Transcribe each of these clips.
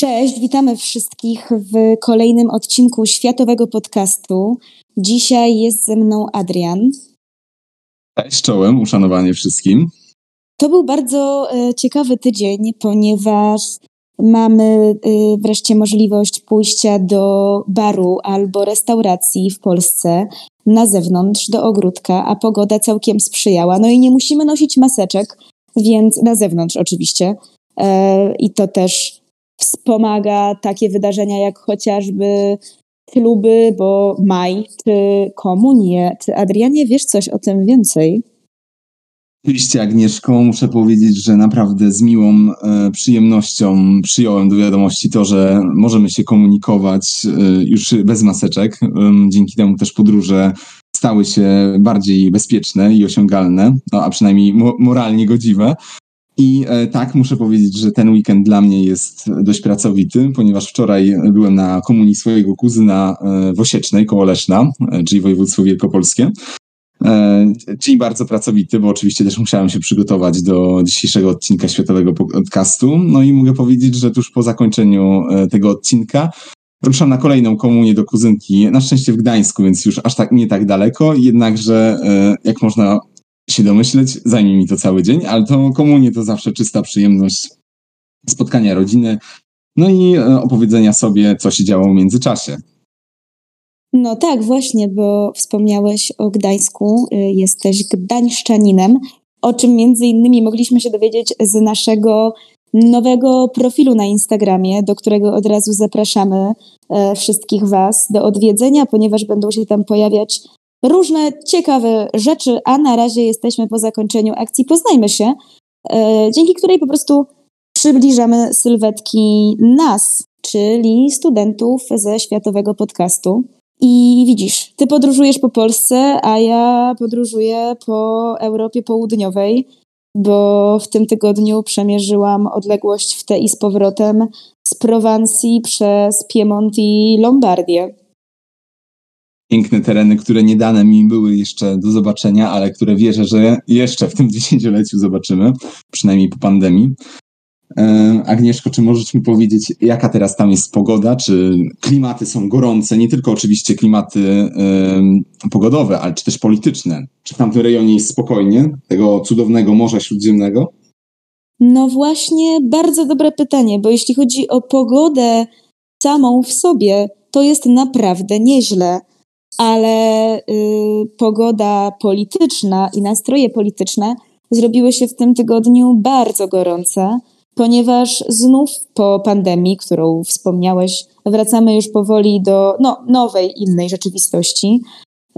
Cześć, witamy wszystkich w kolejnym odcinku Światowego Podcastu. Dzisiaj jest ze mną Adrian. Cześć, czołem, uszanowanie wszystkim. To był bardzo e, ciekawy tydzień, ponieważ mamy e, wreszcie możliwość pójścia do baru albo restauracji w Polsce na zewnątrz, do ogródka, a pogoda całkiem sprzyjała. No i nie musimy nosić maseczek, więc na zewnątrz oczywiście. E, I to też wspomaga takie wydarzenia jak chociażby kluby, bo maj, czy komunie. Czy Adrianie wiesz coś o tym więcej? Oczywiście, Agnieszko, muszę powiedzieć, że naprawdę z miłą e, przyjemnością przyjąłem do wiadomości to, że możemy się komunikować e, już bez maseczek. E, dzięki temu też podróże stały się bardziej bezpieczne i osiągalne, no, a przynajmniej mo moralnie godziwe. I e, tak, muszę powiedzieć, że ten weekend dla mnie jest dość pracowity, ponieważ wczoraj byłem na komunii swojego kuzyna e, w Osiecznej koło Leszna, e, czyli województwo wielkopolskie. Czyli bardzo pracowity, bo oczywiście też musiałem się przygotować do dzisiejszego odcinka Światowego Podcastu. No i mogę powiedzieć, że tuż po zakończeniu tego odcinka ruszam na kolejną komunię do kuzynki, na szczęście w Gdańsku, więc już aż tak nie tak daleko, jednakże jak można się domyśleć, zajmie mi to cały dzień, ale to komunie to zawsze czysta przyjemność spotkania rodziny, no i e, opowiedzenia sobie, co się działo w międzyczasie. No tak, właśnie, bo wspomniałeś o Gdańsku, y, jesteś gdańszczaninem, o czym między innymi mogliśmy się dowiedzieć z naszego nowego profilu na Instagramie, do którego od razu zapraszamy e, wszystkich Was do odwiedzenia, ponieważ będą się tam pojawiać różne ciekawe rzeczy, a na razie jesteśmy po zakończeniu akcji Poznajmy się, e, dzięki której po prostu przybliżamy sylwetki nas, czyli studentów ze światowego podcastu. I widzisz, ty podróżujesz po Polsce, a ja podróżuję po Europie Południowej, bo w tym tygodniu przemierzyłam odległość w te i z powrotem z Prowansji przez Piemont i Lombardię piękne tereny, które nie dane mi były jeszcze do zobaczenia, ale które wierzę, że jeszcze w tym dziesięcioleciu zobaczymy, przynajmniej po pandemii. E, Agnieszko, czy możesz mi powiedzieć, jaka teraz tam jest pogoda? Czy klimaty są gorące? Nie tylko oczywiście klimaty pogodowe, ale czy też polityczne? Czy w tamtym rejonie jest spokojnie, tego cudownego Morza Śródziemnego? No właśnie, bardzo dobre pytanie, bo jeśli chodzi o pogodę samą w sobie, to jest naprawdę nieźle ale y, pogoda polityczna i nastroje polityczne zrobiły się w tym tygodniu bardzo gorące, ponieważ znów po pandemii, którą wspomniałeś, wracamy już powoli do no, nowej, innej rzeczywistości.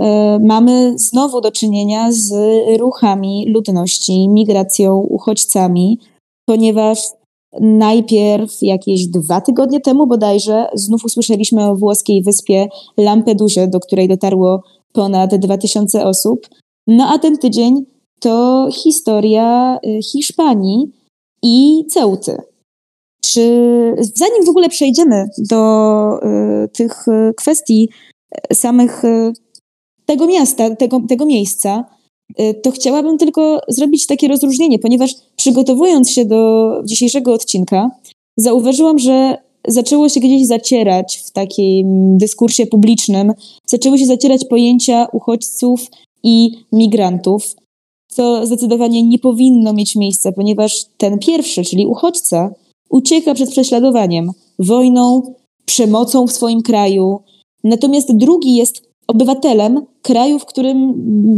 Y, mamy znowu do czynienia z ruchami ludności, migracją, uchodźcami, ponieważ Najpierw jakieś dwa tygodnie temu bodajże znów usłyszeliśmy o włoskiej wyspie Lampedusie, do której dotarło ponad 2000 osób. No a ten tydzień to historia y, Hiszpanii i Ceuty. Czy zanim w ogóle przejdziemy do y, tych y, kwestii y, samych y, tego miasta, tego, tego miejsca, to chciałabym tylko zrobić takie rozróżnienie, ponieważ przygotowując się do dzisiejszego odcinka, zauważyłam, że zaczęło się gdzieś zacierać w takim dyskursie publicznym, zaczęły się zacierać pojęcia uchodźców i migrantów, co zdecydowanie nie powinno mieć miejsca, ponieważ ten pierwszy, czyli uchodźca, ucieka przed prześladowaniem, wojną, przemocą w swoim kraju, natomiast drugi jest obywatelem kraju, w którym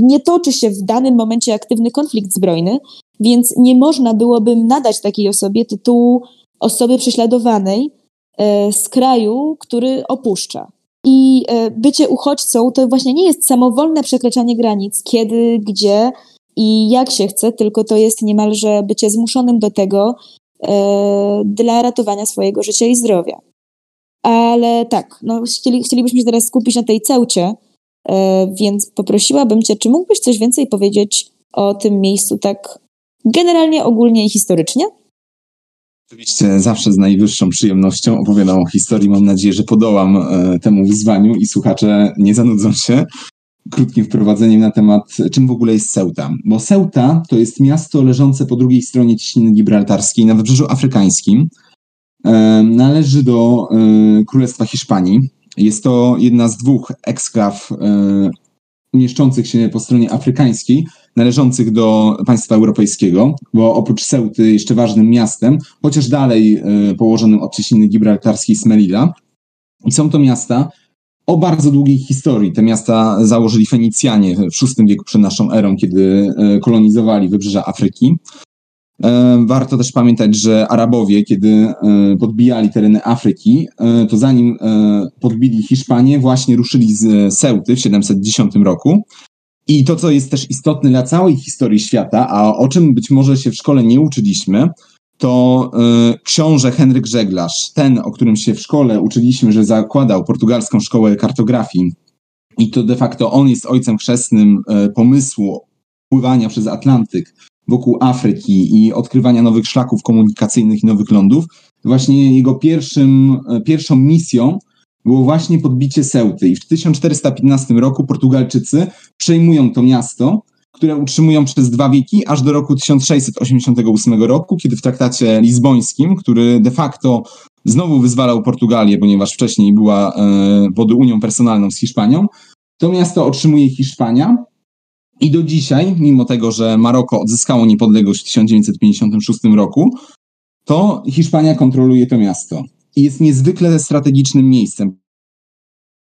nie toczy się w danym momencie aktywny konflikt zbrojny, więc nie można byłoby nadać takiej osobie tytułu osoby prześladowanej e, z kraju, który opuszcza. I e, bycie uchodźcą to właśnie nie jest samowolne przekraczanie granic, kiedy, gdzie i jak się chce, tylko to jest niemalże bycie zmuszonym do tego e, dla ratowania swojego życia i zdrowia. Ale tak, no, chcieli, chcielibyśmy się teraz skupić na tej ceucie, e, więc poprosiłabym Cię, czy mógłbyś coś więcej powiedzieć o tym miejscu tak generalnie, ogólnie i historycznie? Oczywiście zawsze z najwyższą przyjemnością opowiadam o historii. Mam nadzieję, że podołam e, temu wyzwaniu i słuchacze nie zanudzą się krótkim wprowadzeniem na temat, czym w ogóle jest Ceuta. Bo Ceuta to jest miasto leżące po drugiej stronie ciśniny gibraltarskiej na wybrzeżu afrykańskim. Należy do Królestwa Hiszpanii. Jest to jedna z dwóch eksklaw mieszczących się po stronie afrykańskiej, należących do państwa europejskiego, bo oprócz Ceuty jeszcze ważnym miastem, chociaż dalej położonym od cieśniny gibraltarskiej z Melilla. I są to miasta o bardzo długiej historii. Te miasta założyli Fenicjanie w VI wieku przed naszą erą, kiedy kolonizowali wybrzeża Afryki. E, warto też pamiętać, że Arabowie, kiedy e, podbijali tereny Afryki, e, to zanim podbili Hiszpanię, właśnie ruszyli z Ceuty w 710 roku. I to, co jest też istotne dla całej historii świata, a o czym być może się w szkole nie uczyliśmy, to książę Henryk Żeglarz, ten, o którym się w szkole uczyliśmy, że zakładał portugalską szkołę kartografii. I to de facto on jest ojcem chrzestnym pomysłu pływania przez Atlantyk wokół Afryki i odkrywania nowych szlaków komunikacyjnych i nowych lądów, właśnie jego pierwszym, e, pierwszą misją było właśnie podbicie Ceuty. I w 1415 roku Portugalczycy przejmują to miasto, które utrzymują przez dwa wieki, aż do roku 1688 roku, kiedy w traktacie lizbońskim, który de facto znowu wyzwalał Portugalię, ponieważ wcześniej była e, pod unią personalną z Hiszpanią, to miasto otrzymuje Hiszpania, i do dzisiaj, mimo tego, że Maroko odzyskało niepodległość w 1956 roku, to Hiszpania kontroluje to miasto. I jest niezwykle strategicznym miejscem,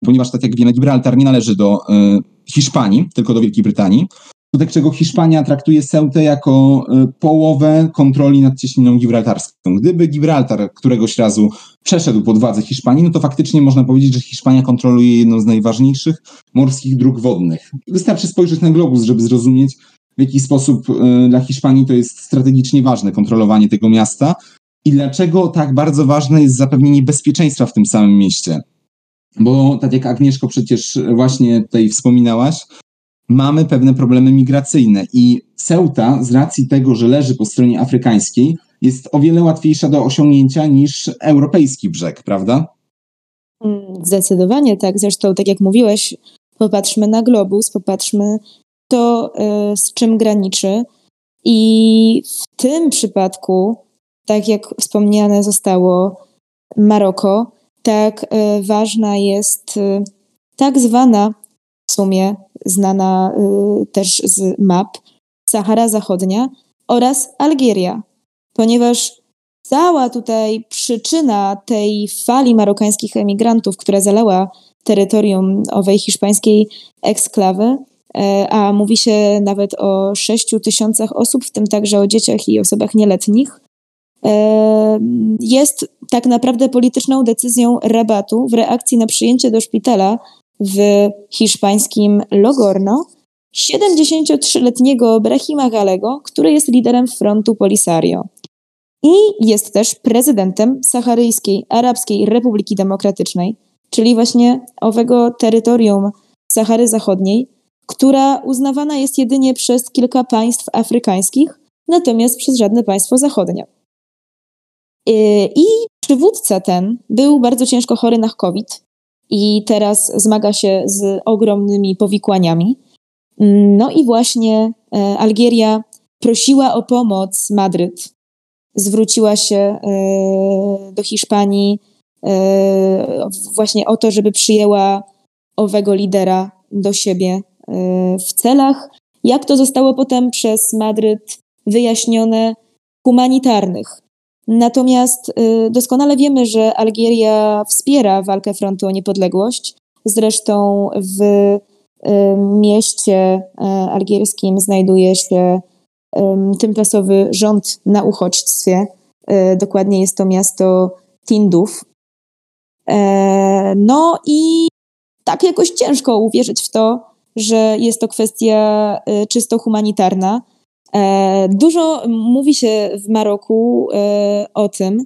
ponieważ, tak jak wiemy, Gibraltar nie należy do y, Hiszpanii, tylko do Wielkiej Brytanii wskutek czego Hiszpania traktuje Ceutę jako y, połowę kontroli nad cieśniną gibraltarską. Gdyby Gibraltar któregoś razu przeszedł pod władzę Hiszpanii, no to faktycznie można powiedzieć, że Hiszpania kontroluje jedną z najważniejszych morskich dróg wodnych. Wystarczy spojrzeć na globus, żeby zrozumieć, w jaki sposób y, dla Hiszpanii to jest strategicznie ważne kontrolowanie tego miasta i dlaczego tak bardzo ważne jest zapewnienie bezpieczeństwa w tym samym mieście. Bo tak jak Agnieszko przecież właśnie tutaj wspominałaś, mamy pewne problemy migracyjne i Ceuta z racji tego, że leży po stronie afrykańskiej, jest o wiele łatwiejsza do osiągnięcia niż europejski brzeg, prawda? Mm, zdecydowanie tak. Zresztą, tak jak mówiłeś, popatrzmy na globus, popatrzmy to, e, z czym graniczy. I w tym przypadku, tak jak wspomniane zostało, Maroko, tak e, ważna jest e, tak zwana w sumie znana y, też z map, Sahara Zachodnia oraz Algieria, ponieważ cała tutaj przyczyna tej fali marokańskich emigrantów, która zalała terytorium owej hiszpańskiej eksklawy, e, a mówi się nawet o 6 tysiącach osób, w tym także o dzieciach i osobach nieletnich, e, jest tak naprawdę polityczną decyzją rabatu w reakcji na przyjęcie do szpitala w hiszpańskim Logorno 73-letniego Brahima Galego, który jest liderem frontu Polisario. I jest też prezydentem Saharyjskiej Arabskiej Republiki Demokratycznej, czyli właśnie owego terytorium Sahary Zachodniej, która uznawana jest jedynie przez kilka państw afrykańskich, natomiast przez żadne państwo zachodnie. I przywódca ten był bardzo ciężko chory na COVID i teraz zmaga się z ogromnymi powikłaniami. No i właśnie e, Algieria prosiła o pomoc Madryt. Zwróciła się e, do Hiszpanii e, właśnie o to, żeby przyjęła owego lidera do siebie w celach, jak to zostało potem przez Madryt wyjaśnione, humanitarnych. Natomiast y, doskonale wiemy, że Algieria wspiera walkę frontu o niepodległość. Zresztą w y, mieście y, algierskim znajduje się tymczasowy rząd na uchodźstwie. Dokładnie jest to miasto Tinduf. E, no i tak jakoś ciężko uwierzyć w to, że jest to kwestia czysto humanitarna. E, dużo mówi się w Maroku e, o tym,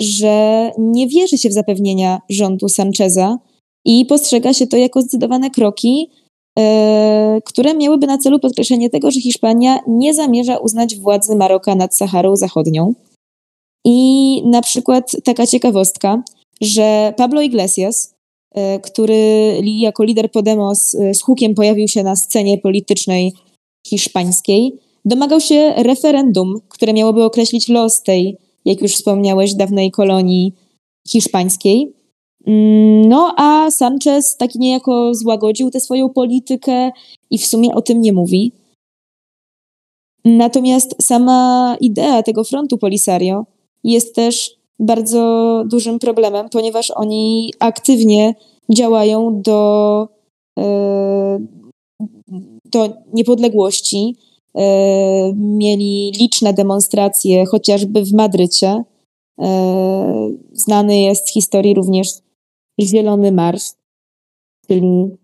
że nie wierzy się w zapewnienia rządu Sancheza i postrzega się to jako zdecydowane kroki, e, które miałyby na celu podkreślenie tego, że Hiszpania nie zamierza uznać władzy Maroka nad Saharą Zachodnią. I na przykład taka ciekawostka, że Pablo Iglesias, który jako lider Podemos z hukiem pojawił się na scenie politycznej hiszpańskiej, domagał się referendum, które miałoby określić los tej jak już wspomniałeś, dawnej kolonii hiszpańskiej. Mm, no a Sanchez taki niejako złagodził tę swoją politykę i w sumie o tym nie mówi. Natomiast sama idea tego frontu Polisario jest też bardzo dużym problemem, ponieważ oni aktywnie działają do, e, do niepodległości. E, mieli liczne demonstracje, chociażby w Madrycie. E, znany jest z historii również Zielony Marsz, czyli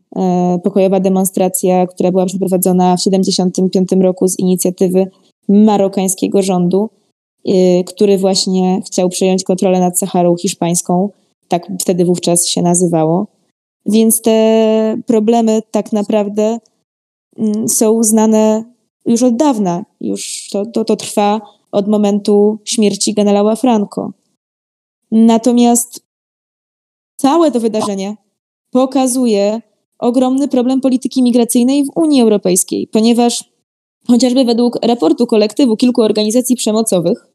pokojowa demonstracja, która była przeprowadzona w 1975 roku z inicjatywy marokańskiego rządu, który właśnie chciał przejąć kontrolę nad Saharą hiszpańską. Tak wtedy wówczas się nazywało. Więc te problemy tak naprawdę mm, są znane już od dawna. Już to, to, to trwa od momentu śmierci generała Franco. Natomiast całe to wydarzenie pokazuje ogromny problem polityki migracyjnej w Unii Europejskiej, ponieważ chociażby według raportu kolektywu kilku organizacji przemocowych,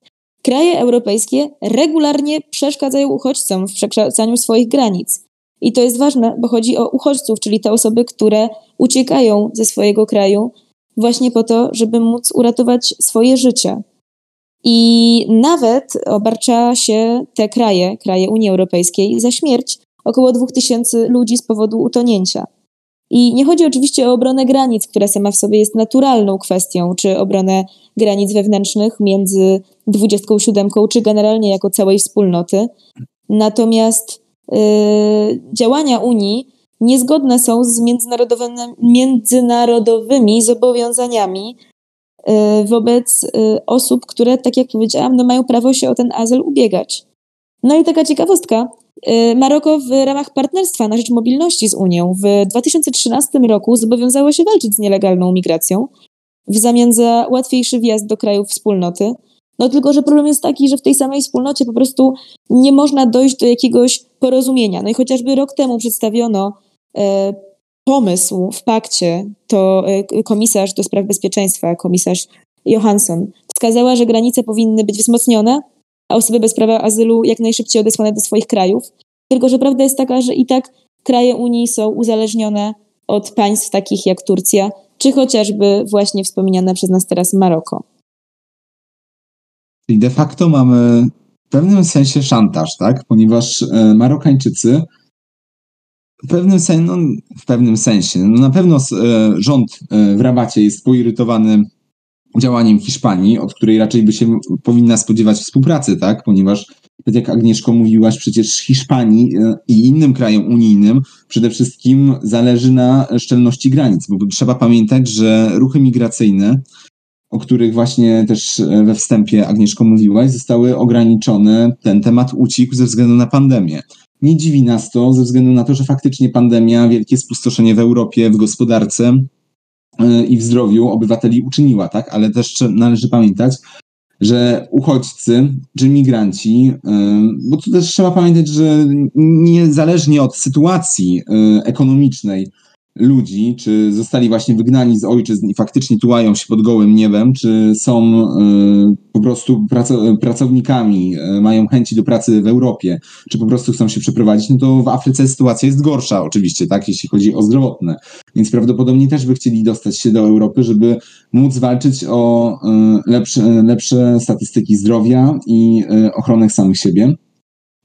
kraje europejskie regularnie przeszkadzają uchodźcom w przekraczaniu swoich granic. I to jest ważne, bo chodzi o uchodźców, czyli te osoby, które uciekają ze swojego kraju właśnie po to, żeby móc uratować swoje życie. I nawet obarcza się te kraje, kraje Unii Europejskiej, za śmierć około 2000 ludzi z powodu utonięcia. I nie chodzi oczywiście o obronę granic, która sama w sobie jest naturalną kwestią, czy obronę granic wewnętrznych między 27, czy generalnie jako całej wspólnoty. Natomiast Y, działania Unii niezgodne są z międzynarodowymi, zobowiązaniami y, wobec y, osób, które, tak jak powiedziałam, no mają prawo się o ten azyl ubiegać. No i taka ciekawostka. Maroko w ramach partnerstwa na rzecz mobilności z Unią w 2013 roku zobowiązało się walczyć z nielegalną migracją w zamian za łatwiejszy wjazd do krajów wspólnoty. No tylko, że problem jest taki, że w tej samej wspólnocie po prostu nie można dojść do jakiegoś porozumienia. No i chociażby rok temu przedstawiono e, pomysł w pakcie, to e, komisarz do spraw bezpieczeństwa, komisarz Johansson, wskazała, że granice powinny być wzmocnione, a osoby bez prawa azylu jak najszybciej odesłane do swoich krajów. Tylko, że prawda jest taka, że i tak kraje Unii są uzależnione od państw takich jak Turcja, czy chociażby właśnie wspomniane przez nas teraz Maroko. Czyli de facto mamy w pewnym sensie szantaż, tak? Ponieważ e, Marokańczycy w pewnym, sen, no, w pewnym sensie, no na pewno e, rząd e, w Rabacie jest poirytowany działaniem Hiszpanii, od której raczej by się powinna spodziewać współpracy, tak? Ponieważ, tak jak Agnieszko mówiłaś, przecież Hiszpanii i innym krajom unijnym przede wszystkim zależy na szczelności granic, bo trzeba pamiętać, że ruchy migracyjne o których właśnie też e, we wstępie Agnieszko mówiłaś, zostały ograniczone. Ten temat ucichł ze względu na pandemię. Nie dziwi nas to ze względu na to, że faktycznie pandemia wielkie spustoszenie w Europie, w gospodarce e, i w zdrowiu obywateli uczyniła, tak? Ale też należy pamiętać, że uchodźcy czy migranci, e, bo tu też trzeba pamiętać, że niezależnie od sytuacji ekonomicznej, ludzi, czy zostali właśnie wygnani z ojczyzn i faktycznie tułają się pod gołym niebem, czy są y, po prostu pracownikami, y, mają chęci do pracy w Europie, czy po prostu chcą się przeprowadzić, no to w Afryce sytuacja jest gorsza oczywiście, tak, jeśli chodzi o zdrowotne. Więc prawdopodobnie też by chcieli dostać się do Europy, żeby móc walczyć o y, lepsze, lepsze statystyki zdrowia i ochronę samych siebie.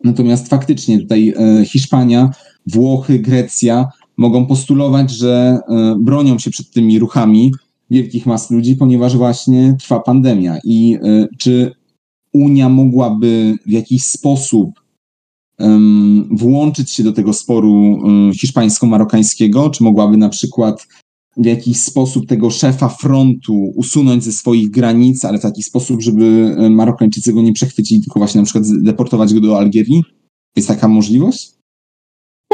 Natomiast faktycznie tutaj Hiszpania, Włochy, Grecja mogą postulować, że e, bronią się przed tymi ruchami wielkich mas ludzi, ponieważ właśnie trwa pandemia. I e, czy Unia mogłaby w jakiś sposób włączyć się do tego sporu um, hiszpańsko-marokańskiego? Czy mogłaby na przykład w jakiś sposób tego szefa frontu usunąć ze swoich granic, ale w taki sposób, żeby Marokańczycy go nie przechwycili, tylko właśnie na przykład deportować go do Algierii? Jest taka możliwość?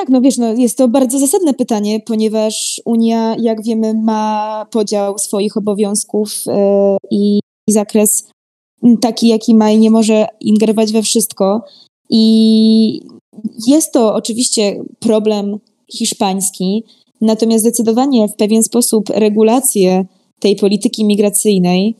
Tak, no wiesz, no jest to bardzo zasadne pytanie, ponieważ Unia, jak wiemy, ma podział swoich obowiązków yy, i zakres taki, jaki ma i nie może ingerować we wszystko. I jest to oczywiście problem hiszpański, natomiast zdecydowanie w pewien sposób regulacje tej polityki migracyjnej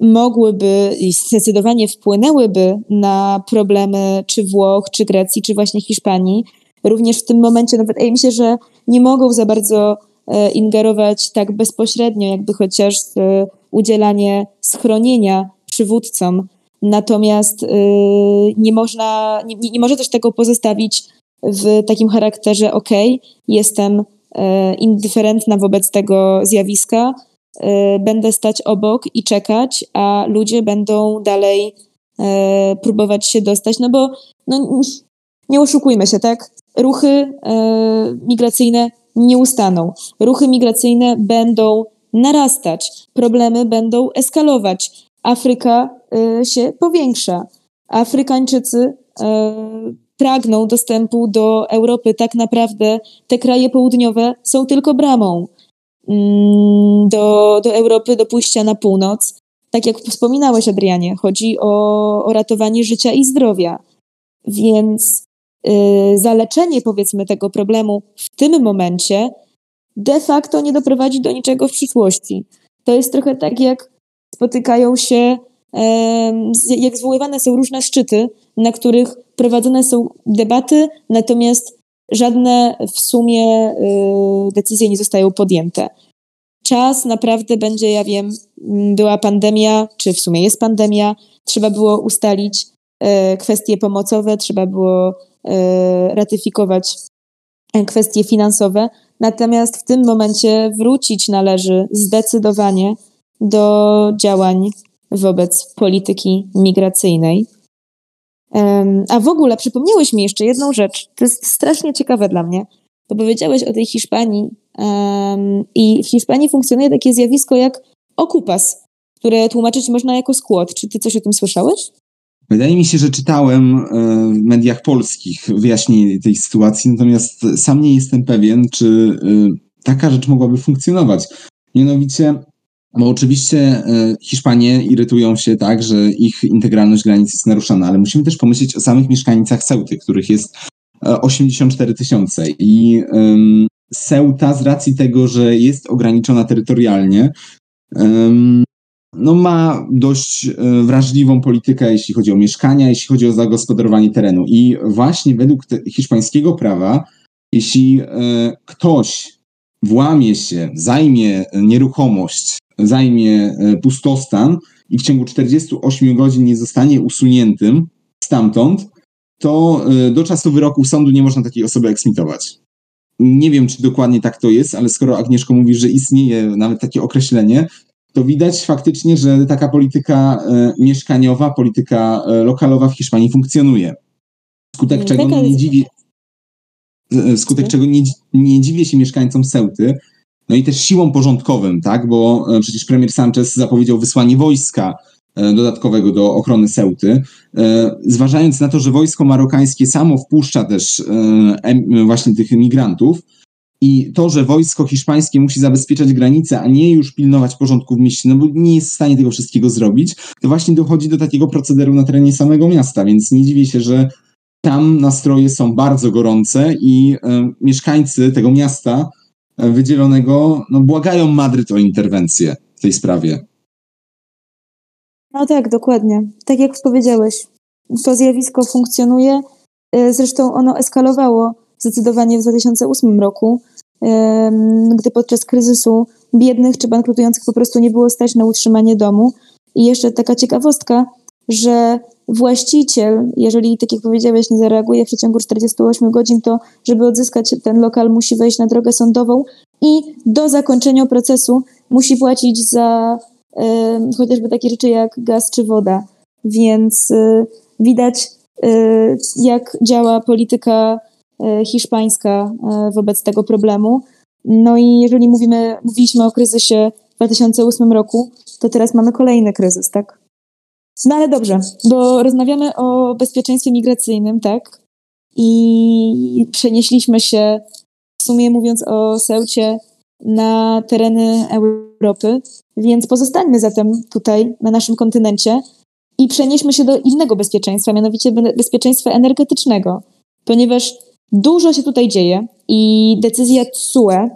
mogłyby i zdecydowanie wpłynęłyby na problemy czy Włoch, czy Grecji, czy właśnie Hiszpanii. Również w tym momencie, no wydaje mi się, że nie mogą za bardzo e, ingerować tak bezpośrednio, jakby chociaż e, udzielanie schronienia przywódcom. Natomiast e, nie można, nie, nie może też tego pozostawić w takim charakterze, ok, jestem indyferentna wobec tego zjawiska, będę stać obok i czekać, a ludzie będą dalej próbować się dostać, no bo no, nie oszukujmy się, tak? Ruchy y, migracyjne nie ustaną. Ruchy migracyjne będą narastać, problemy będą eskalować. Afryka się powiększa. Afrykańczycy pragną dostępu do Europy. Tak naprawdę te kraje południowe są tylko bramą. Mm, do, do Europy, do pójścia na północ. Tak jak wspominałeś, Adrianie, chodzi o, o ratowanie życia i zdrowia. Więc zaleczenie, powiedzmy, tego problemu w tym momencie de facto nie doprowadzi do niczego w przyszłości. To jest trochę tak, jak spotykają się, jak zwoływane są różne szczyty, na których prowadzone są debaty, natomiast żadne w sumie y, decyzje nie zostają podjęte. Czas naprawdę będzie, ja wiem, była pandemia, czy w sumie jest pandemia, trzeba było ustalić y, kwestie pomocowe, trzeba było y, ratyfikować kwestie finansowe. Natomiast w tym momencie wrócić należy zdecydowanie do działań wobec polityki migracyjnej. A w ogóle przypomniałeś mi jeszcze jedną rzecz. To jest strasznie ciekawe dla mnie, bo powiedziałeś o tej Hiszpanii i w Hiszpanii funkcjonuje takie zjawisko jak okupas, które tłumaczyć można jako skład. Czy ty coś o tym słyszałeś? Wydaje mi się, że czytałem e, w mediach polskich wyjaśnienie tej sytuacji, natomiast sam nie jestem pewien, czy e, taka rzecz mogłaby funkcjonować. Mianowicie bo oczywiście e, Hiszpanie irytują się tak, że ich integralność granic jest naruszana, ale musimy też pomyśleć o samych mieszkańcach Ceuty, których jest 84 e, tysiące. I Ceuta z racji tego, że jest ograniczona terytorialnie, no ma dość e, wrażliwą politykę, jeśli chodzi o mieszkania, jeśli chodzi o zagospodarowanie terenu. I właśnie według hiszpańskiego prawa, jeśli ktoś włamie się, zajmie nieruchomość zajmie e, pustostan i w ciągu 48 godzin nie zostanie usuniętym stamtąd, to e, do czasu wyroku sądu nie można takiej osoby eksmitować. Nie wiem, czy dokładnie tak to jest, ale skoro Agnieszko mówi, że istnieje nawet takie określenie, to widać faktycznie, że taka polityka e, mieszkaniowa, polityka lokalowa w Hiszpanii funkcjonuje. Skutek czego nie dziwię, skutek czego nie, nie dziwię się mieszkańcom Seuty, no i też siłą porządkowym, tak, bo e, przecież premier Sanchez zapowiedział wysłanie wojska e, dodatkowego do ochrony Seuty. E, zważając na to, że wojsko marokańskie samo wpuszcza też właśnie tych migrantów i to, że wojsko hiszpańskie musi zabezpieczać granice, a nie już pilnować porządku w mieście, no bo nie jest w stanie tego wszystkiego zrobić, to właśnie dochodzi do takiego procederu na terenie samego miasta, więc nie dziwię się, że tam nastroje są bardzo gorące i mieszkańcy tego miasta wydzielonego, no błagają Madryt o interwencję w tej sprawie. No tak, dokładnie. Tak jak powiedziałeś, to zjawisko funkcjonuje. E, zresztą ono eskalowało zdecydowanie w 2008 roku, gdy podczas kryzysu biednych czy bankrutujących po prostu nie było stać na utrzymanie domu. I jeszcze taka ciekawostka, że właściciel, jeżeli, tak jak powiedziałeś, nie zareaguje w przeciągu 48 godzin, to żeby odzyskać ten lokal, musi wejść na drogę sądową i do zakończenia procesu musi płacić za y, chociażby takie rzeczy jak gaz czy woda. Więc y, widać, y, jak działa polityka hiszpańska wobec tego problemu. No i jeżeli mówimy, mówiliśmy o kryzysie w 2008 roku, to teraz mamy kolejny kryzys, tak? No ale dobrze, bo rozmawiamy o bezpieczeństwie migracyjnym, tak? I przenieśliśmy się, w sumie mówiąc o Seucie, na tereny Europy, więc pozostańmy zatem tutaj, na naszym kontynencie i przenieśmy się do innego bezpieczeństwa, mianowicie bezpieczeństwa energetycznego, ponieważ dużo się tutaj dzieje i decyzja TSUE,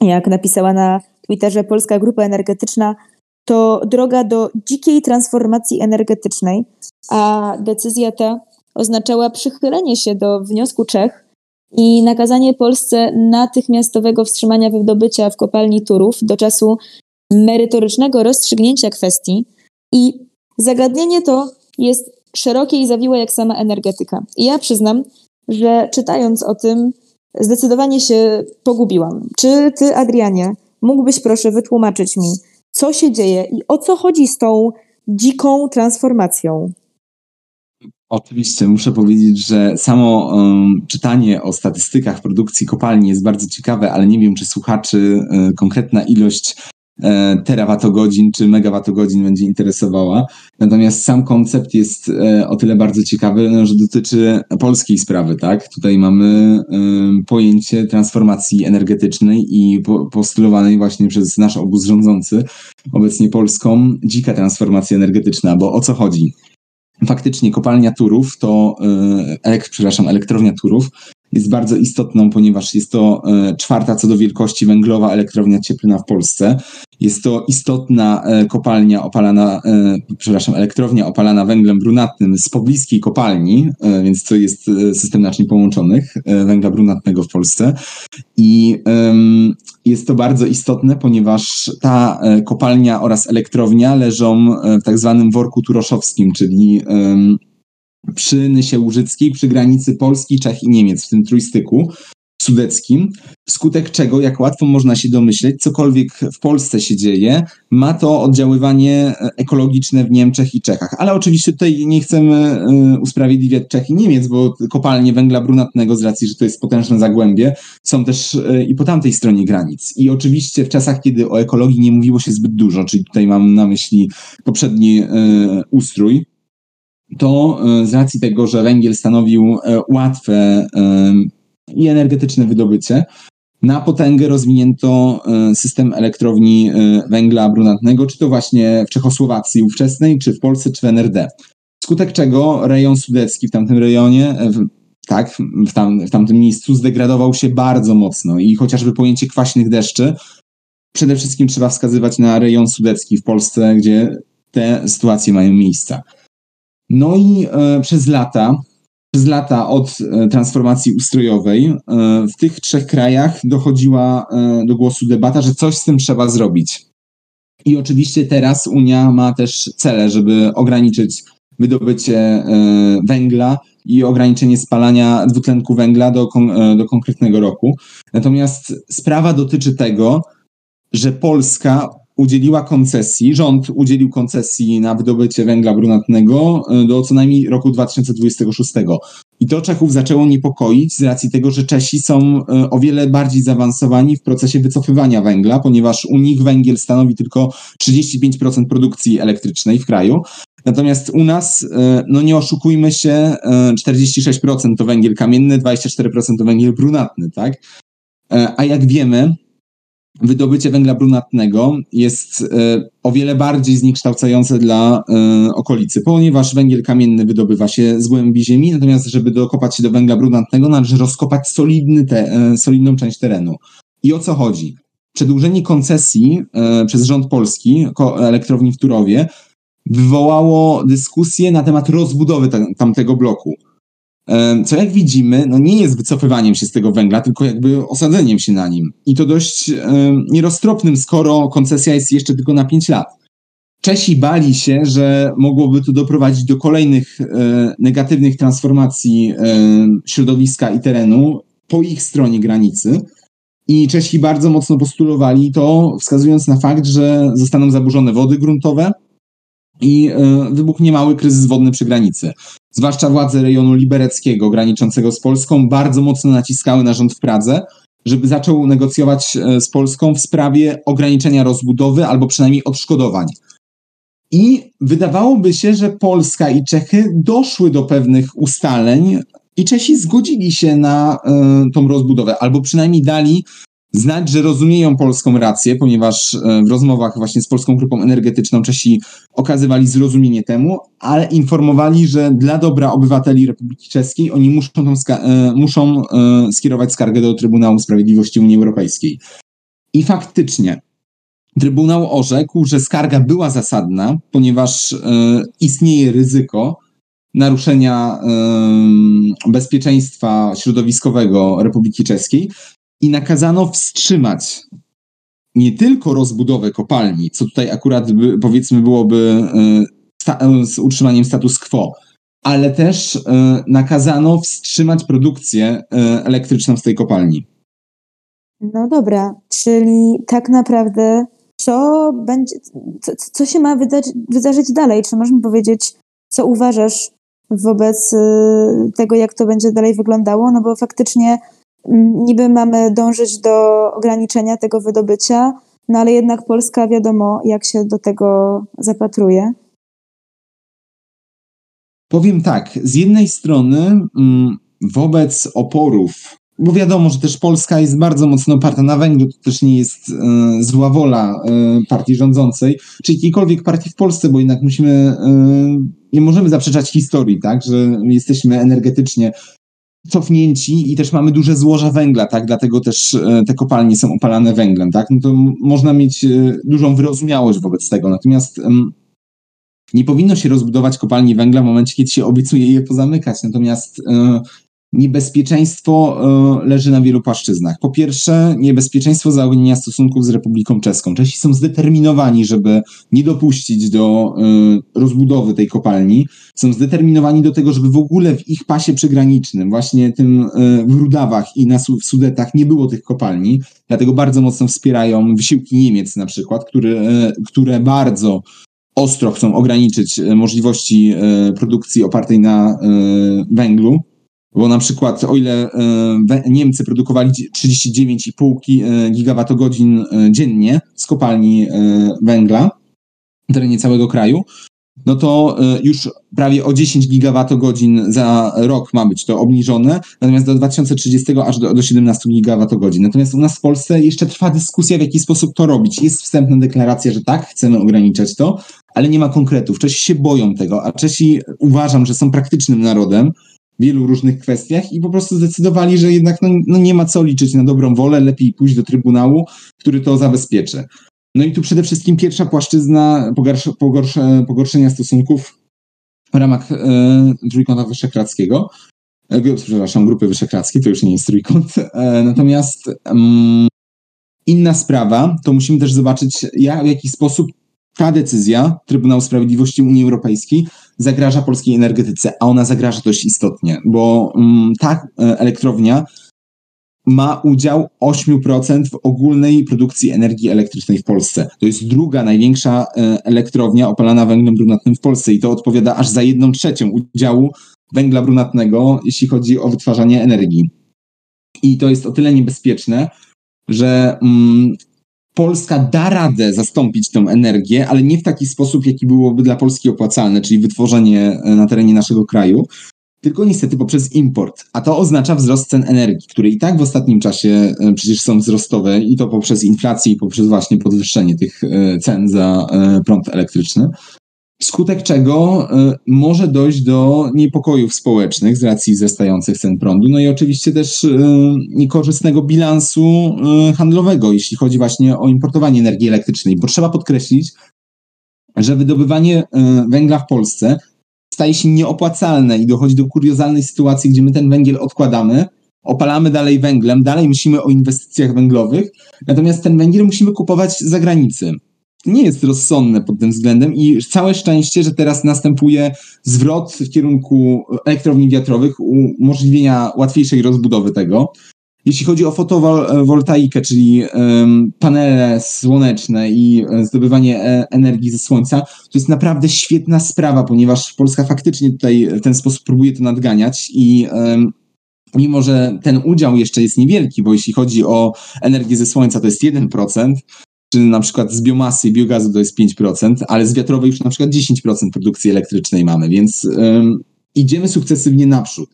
jak napisała na Twitterze Polska Grupa Energetyczna, to droga do dzikiej transformacji energetycznej, a decyzja ta oznaczała przychylenie się do wniosku Czech i nakazanie Polsce natychmiastowego wstrzymania wydobycia w kopalni Turów do czasu merytorycznego rozstrzygnięcia kwestii. I zagadnienie to jest szerokie i zawiłe jak sama energetyka. I ja przyznam, że czytając o tym, zdecydowanie się pogubiłam. Czy ty, Adrianie, mógłbyś proszę wytłumaczyć mi, co się dzieje i o co chodzi z tą dziką transformacją? Oczywiście, muszę powiedzieć, że samo um, czytanie o statystykach produkcji kopalni jest bardzo ciekawe, ale nie wiem, czy słuchaczy y, konkretna ilość terawatogodzin czy megawatogodzin będzie interesowała. Natomiast sam koncept jest e, o tyle bardzo ciekawy, no, że dotyczy polskiej sprawy, tak? Tutaj mamy pojęcie transformacji energetycznej i postulowanej właśnie przez nasz obóz rządzący, obecnie Polską, dzika transformacja energetyczna, bo o co chodzi? Faktycznie kopalnia Turów to, e, przepraszam, elektrownia Turów jest bardzo istotną, ponieważ jest to e, czwarta co do wielkości węglowa elektrownia cieplna w Polsce. Jest to istotna e, kopalnia opalana, e, przepraszam, elektrownia opalana węglem brunatnym z pobliskiej kopalni, więc to jest system naczyń połączonych węgla brunatnego w Polsce. I jest to bardzo istotne, ponieważ ta kopalnia oraz elektrownia leżą w tak zwanym worku turoszowskim, czyli przy Nysie Łużyckiej, przy granicy Polski, Czech i Niemiec, w tym trójstyku sudeckim, wskutek czego, jak łatwo można się domyśleć, cokolwiek w Polsce się dzieje, ma to oddziaływanie ekologiczne w Niemczech i Czechach. Ale oczywiście tutaj nie chcemy y, usprawiedliwiać Czech i Niemiec, bo kopalnie węgla brunatnego, z racji, że to jest potężne zagłębie, są też y, i po tamtej stronie granic. I oczywiście w czasach, kiedy o ekologii nie mówiło się zbyt dużo, czyli tutaj mam na myśli poprzedni ustrój, to e, z racji tego, że węgiel stanowił e, łatwe e, i energetyczne wydobycie, na potęgę rozwinięto system elektrowni węgla brunatnego, czy to właśnie w Czechosłowacji ówczesnej, czy w Polsce, czy w NRD. Skutek czego rejon sudecki w tamtym rejonie, w, tak, w, tam, w tamtym miejscu zdegradował się bardzo mocno i chociażby pojęcie kwaśnych deszczy, przede wszystkim trzeba wskazywać na rejon sudecki w Polsce, gdzie te sytuacje mają miejsce. No i e, przez lata, przez lata od e, transformacji ustrojowej e, w tych trzech krajach dochodziła do głosu debata, że coś z tym trzeba zrobić. I oczywiście teraz Unia ma też cele, żeby ograniczyć wydobycie węgla i ograniczenie spalania dwutlenku węgla do, do konkretnego roku. Natomiast sprawa dotyczy tego, że Polska udzieliła koncesji, rząd udzielił koncesji na wydobycie węgla brunatnego e, do co najmniej roku 2026. I to Czechów zaczęło niepokoić z racji tego, że Czesi są e, o wiele bardziej zaawansowani w procesie wycofywania węgla, ponieważ u nich węgiel stanowi tylko 35% produkcji elektrycznej w kraju. Natomiast u nas, e, no nie oszukujmy się, 46% to węgiel kamienny, 24% to węgiel brunatny, tak? A jak wiemy, wydobycie węgla brunatnego jest e, o wiele bardziej zniekształcające dla e, okolicy, ponieważ węgiel kamienny wydobywa się z głębi ziemi, natomiast żeby dokopać się do węgla brunatnego należy rozkopać solidny te, e, solidną część terenu. I o co chodzi? Przedłużenie koncesji przez rząd polski elektrowni w Turowie wywołało dyskusję na temat rozbudowy tamtego bloku co jak widzimy, no nie jest wycofywaniem się z tego węgla, tylko jakby osadzeniem się na nim. I to dość nieroztropnym, skoro koncesja jest jeszcze tylko na 5 lat. Czesi bali się, że mogłoby to doprowadzić do kolejnych e, negatywnych transformacji e, środowiska i terenu po ich stronie granicy. I Czesi bardzo mocno postulowali to, wskazując na fakt, że zostaną zaburzone wody gruntowe i e, wybuchnie mały kryzys wodny przy granicy zwłaszcza władze rejonu libereckiego graniczącego z Polską, bardzo mocno naciskały na rząd w Pradze, żeby zaczął negocjować e, z Polską w sprawie ograniczenia rozbudowy albo przynajmniej odszkodowań. I wydawałoby się, że Polska i Czechy doszły do pewnych ustaleń i Czesi zgodzili się na y, tą rozbudowę, albo przynajmniej dali znać, że rozumieją polską rację, ponieważ e, w rozmowach właśnie z Polską Grupą Energetyczną Czesi okazywali zrozumienie temu, ale informowali, że dla dobra obywateli Republiki Czeskiej oni muszą, tą e, muszą e, skierować skargę do Trybunału Sprawiedliwości Unii Europejskiej. I faktycznie Trybunał orzekł, że skarga była zasadna, ponieważ istnieje ryzyko naruszenia e, bezpieczeństwa środowiskowego Republiki Czeskiej i nakazano wstrzymać nie tylko rozbudowę kopalni, co tutaj akurat by, powiedzmy byłoby e, z utrzymaniem status quo, ale też nakazano wstrzymać produkcję elektryczną z tej kopalni. No dobra, czyli tak naprawdę co będzie, co, co się ma wydarzyć, wydarzyć dalej? Czy możemy powiedzieć, co uważasz wobec tego, jak to będzie dalej wyglądało? No bo faktycznie niby mamy dążyć do ograniczenia tego wydobycia, no ale jednak Polska wiadomo, jak się do tego zapatruje. Powiem tak, z jednej strony mm, wobec oporów bo wiadomo, że też Polska jest bardzo mocno oparta na węglu, to też nie jest e, zła wola e, partii rządzącej, czy jakiejkolwiek partii w Polsce, bo jednak musimy, e, nie możemy zaprzeczać historii, tak, że jesteśmy energetycznie cofnięci i też mamy duże złoża węgla, tak, dlatego też e, te kopalnie są opalane węglem, tak, no to można mieć e, dużą wyrozumiałość wobec tego, natomiast nie powinno się rozbudować kopalni węgla w momencie, kiedy się obiecuje je pozamykać, natomiast e, niebezpieczeństwo e, leży na wielu płaszczyznach. Po pierwsze, niebezpieczeństwo zaognienia stosunków z Republiką Czeską. Czesi są zdeterminowani, żeby nie dopuścić do e, rozbudowy tej kopalni. Są zdeterminowani do tego, żeby w ogóle w ich pasie przygranicznym, właśnie tym e, w Rudawach i na w Sudetach nie było tych kopalni. Dlatego bardzo mocno wspierają wysiłki Niemiec na przykład, które, które bardzo ostro chcą ograniczyć możliwości produkcji opartej na węglu bo na przykład, o ile e, Niemcy produkowali 39,5 e, gigawatogodzin e, dziennie z kopalni węgla na terenie całego kraju, no to już prawie o 10 gigawatogodzin za rok ma być to obniżone, natomiast do 2030 aż do, do 17 gigawatogodzin. Natomiast u nas w Polsce jeszcze trwa dyskusja, w jaki sposób to robić. Jest wstępna deklaracja, że tak, chcemy ograniczać to, ale nie ma konkretów. Czesi się boją tego, a Czesi uważam, że są praktycznym narodem, wielu różnych kwestiach i po prostu zdecydowali, że jednak no, no nie ma co liczyć na dobrą wolę, lepiej pójść do Trybunału, który to zabezpieczy. No i tu przede wszystkim pierwsza płaszczyzna pogorszenia stosunków w ramach e, Trójkąta Wyszehradzkiego. E, przepraszam, Grupy Wyszehradzkiej, to już nie jest Trójkąt. E, natomiast mm, inna sprawa, to musimy też zobaczyć, jak, w jaki sposób ta decyzja Trybunału Sprawiedliwości Unii Europejskiej zagraża polskiej energetyce, a ona zagraża dość istotnie, bo mm, ta e, elektrownia ma udział 8% w ogólnej produkcji energii elektrycznej w Polsce. To jest druga największa e, elektrownia opalana węglem brunatnym w Polsce i to odpowiada aż za jedną trzecią udziału węgla brunatnego, jeśli chodzi o wytwarzanie energii. I to jest o tyle niebezpieczne, że mm, Polska da radę zastąpić tę energię, ale nie w taki sposób, jaki byłoby dla Polski opłacalne, czyli wytworzenie e, na terenie naszego kraju, tylko niestety poprzez import. A to oznacza wzrost cen energii, które i tak w ostatnim czasie e, przecież są wzrostowe i to poprzez inflację i poprzez właśnie podwyższenie tych e, cen za prąd elektryczny wskutek czego y, może dojść do niepokojów społecznych z racji wzrastających cen prądu, no i oczywiście też y, niekorzystnego bilansu y, handlowego, jeśli chodzi właśnie o importowanie energii elektrycznej, bo trzeba podkreślić, że wydobywanie węgla w Polsce staje się nieopłacalne i dochodzi do kuriozalnej sytuacji, gdzie my ten węgiel odkładamy, opalamy dalej węglem, dalej myślimy o inwestycjach węglowych, natomiast ten węgiel musimy kupować za granicę nie jest rozsądne pod tym względem i całe szczęście, że teraz następuje zwrot w kierunku elektrowni wiatrowych, umożliwienia łatwiejszej rozbudowy tego. Jeśli chodzi o fotowoltaikę, czyli panele słoneczne i e, zdobywanie e, energii ze słońca, to jest naprawdę świetna sprawa, ponieważ Polska faktycznie tutaj w ten sposób próbuje to nadganiać i mimo, że ten udział jeszcze jest niewielki, bo jeśli chodzi o energię ze słońca, to jest 1%, czy na przykład z biomasy i biogazu to jest 5%, ale z wiatrowej już na przykład 10% produkcji elektrycznej mamy, więc idziemy sukcesywnie naprzód.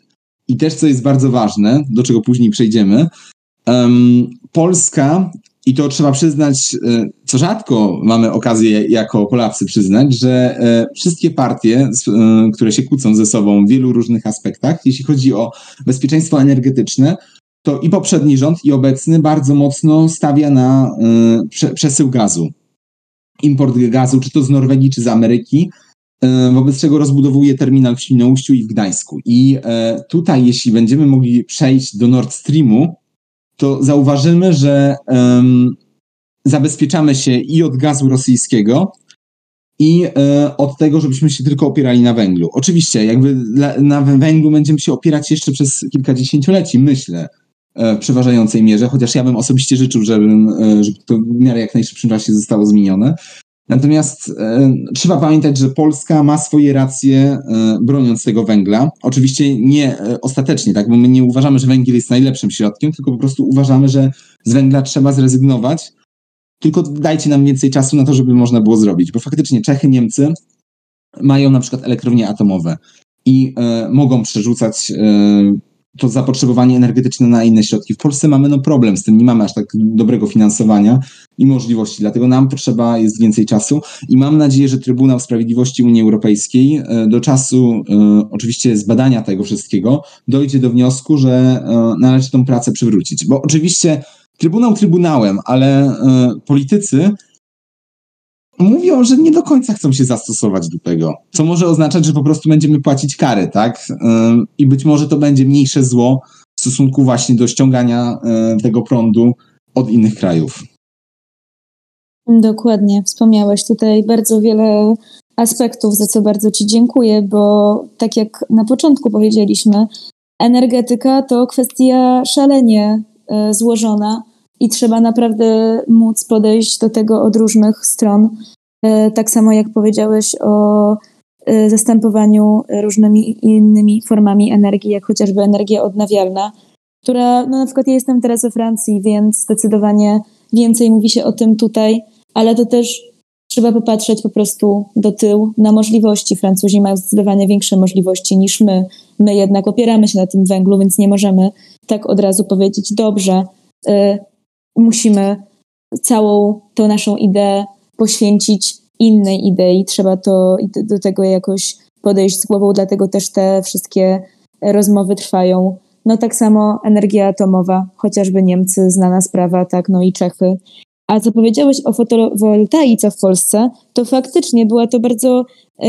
I też, co jest bardzo ważne, do czego później przejdziemy, Polska, i to trzeba przyznać, e, co rzadko mamy okazję jako Polacy przyznać, że e, wszystkie partie, e, które się kłócą ze sobą w wielu różnych aspektach, jeśli chodzi o bezpieczeństwo energetyczne, to i poprzedni rząd, i obecny bardzo mocno stawia na y, prze, przesył gazu. import gazu, czy to z Norwegii, czy z Ameryki, e, wobec czego rozbudowuje terminal w Świnoujściu i w Gdańsku. I e, tutaj, jeśli będziemy mogli przejść do Nord Streamu, to zauważymy, że zabezpieczamy się i od gazu rosyjskiego, i e, od tego, żebyśmy się tylko opierali na węglu. Oczywiście, jakby na węglu będziemy się opierać jeszcze przez kilkadziesięcioleci, myślę, w przeważającej mierze, chociaż ja bym osobiście życzył, żebym, e, żeby to w miarę jak najszybszym czasie zostało zmienione. Natomiast e, trzeba pamiętać, że Polska ma swoje racje e, broniąc tego węgla. Oczywiście nie e, ostatecznie, tak, bo my nie uważamy, że węgiel jest najlepszym środkiem, tylko po prostu uważamy, że z węgla trzeba zrezygnować, tylko dajcie nam więcej czasu na to, żeby można było zrobić, bo faktycznie Czechy, Niemcy mają na przykład elektrownie atomowe i e, mogą przerzucać e, to zapotrzebowanie energetyczne na inne środki. W Polsce mamy no problem z tym, nie mamy aż tak dobrego finansowania i możliwości, dlatego nam potrzeba jest więcej czasu i mam nadzieję, że Trybunał Sprawiedliwości Unii Europejskiej e, do czasu e, oczywiście zbadania tego wszystkiego dojdzie do wniosku, że e, należy tą pracę przywrócić, bo oczywiście Trybunał trybunałem, ale politycy mówią, że nie do końca chcą się zastosować do tego. Co może oznaczać, że po prostu będziemy płacić kary, tak? Y, I być może to będzie mniejsze zło w stosunku właśnie do ściągania y, tego prądu od innych krajów. Dokładnie. Wspomniałeś tutaj bardzo wiele aspektów, za co bardzo Ci dziękuję, bo tak jak na początku powiedzieliśmy, energetyka to kwestia szalenie E, złożona i trzeba naprawdę móc podejść do tego od różnych stron. E, tak samo jak powiedziałeś o e, zastępowaniu różnymi innymi formami energii, jak chociażby energia odnawialna, która, no na przykład ja jestem teraz we Francji, więc zdecydowanie więcej mówi się o tym tutaj, ale to też trzeba popatrzeć po prostu do tyłu na możliwości. Francuzi mają zdecydowanie większe możliwości niż my. My jednak opieramy się na tym węglu, więc nie możemy tak od razu powiedzieć, dobrze, y, musimy całą tą naszą ideę poświęcić innej idei. Trzeba to do tego jakoś podejść z głową, dlatego też te wszystkie rozmowy trwają. No tak samo energia atomowa, chociażby Niemcy, znana sprawa, tak, no i Czechy. A co powiedziałeś o fotowoltaice w Polsce, to faktycznie była to bardzo e,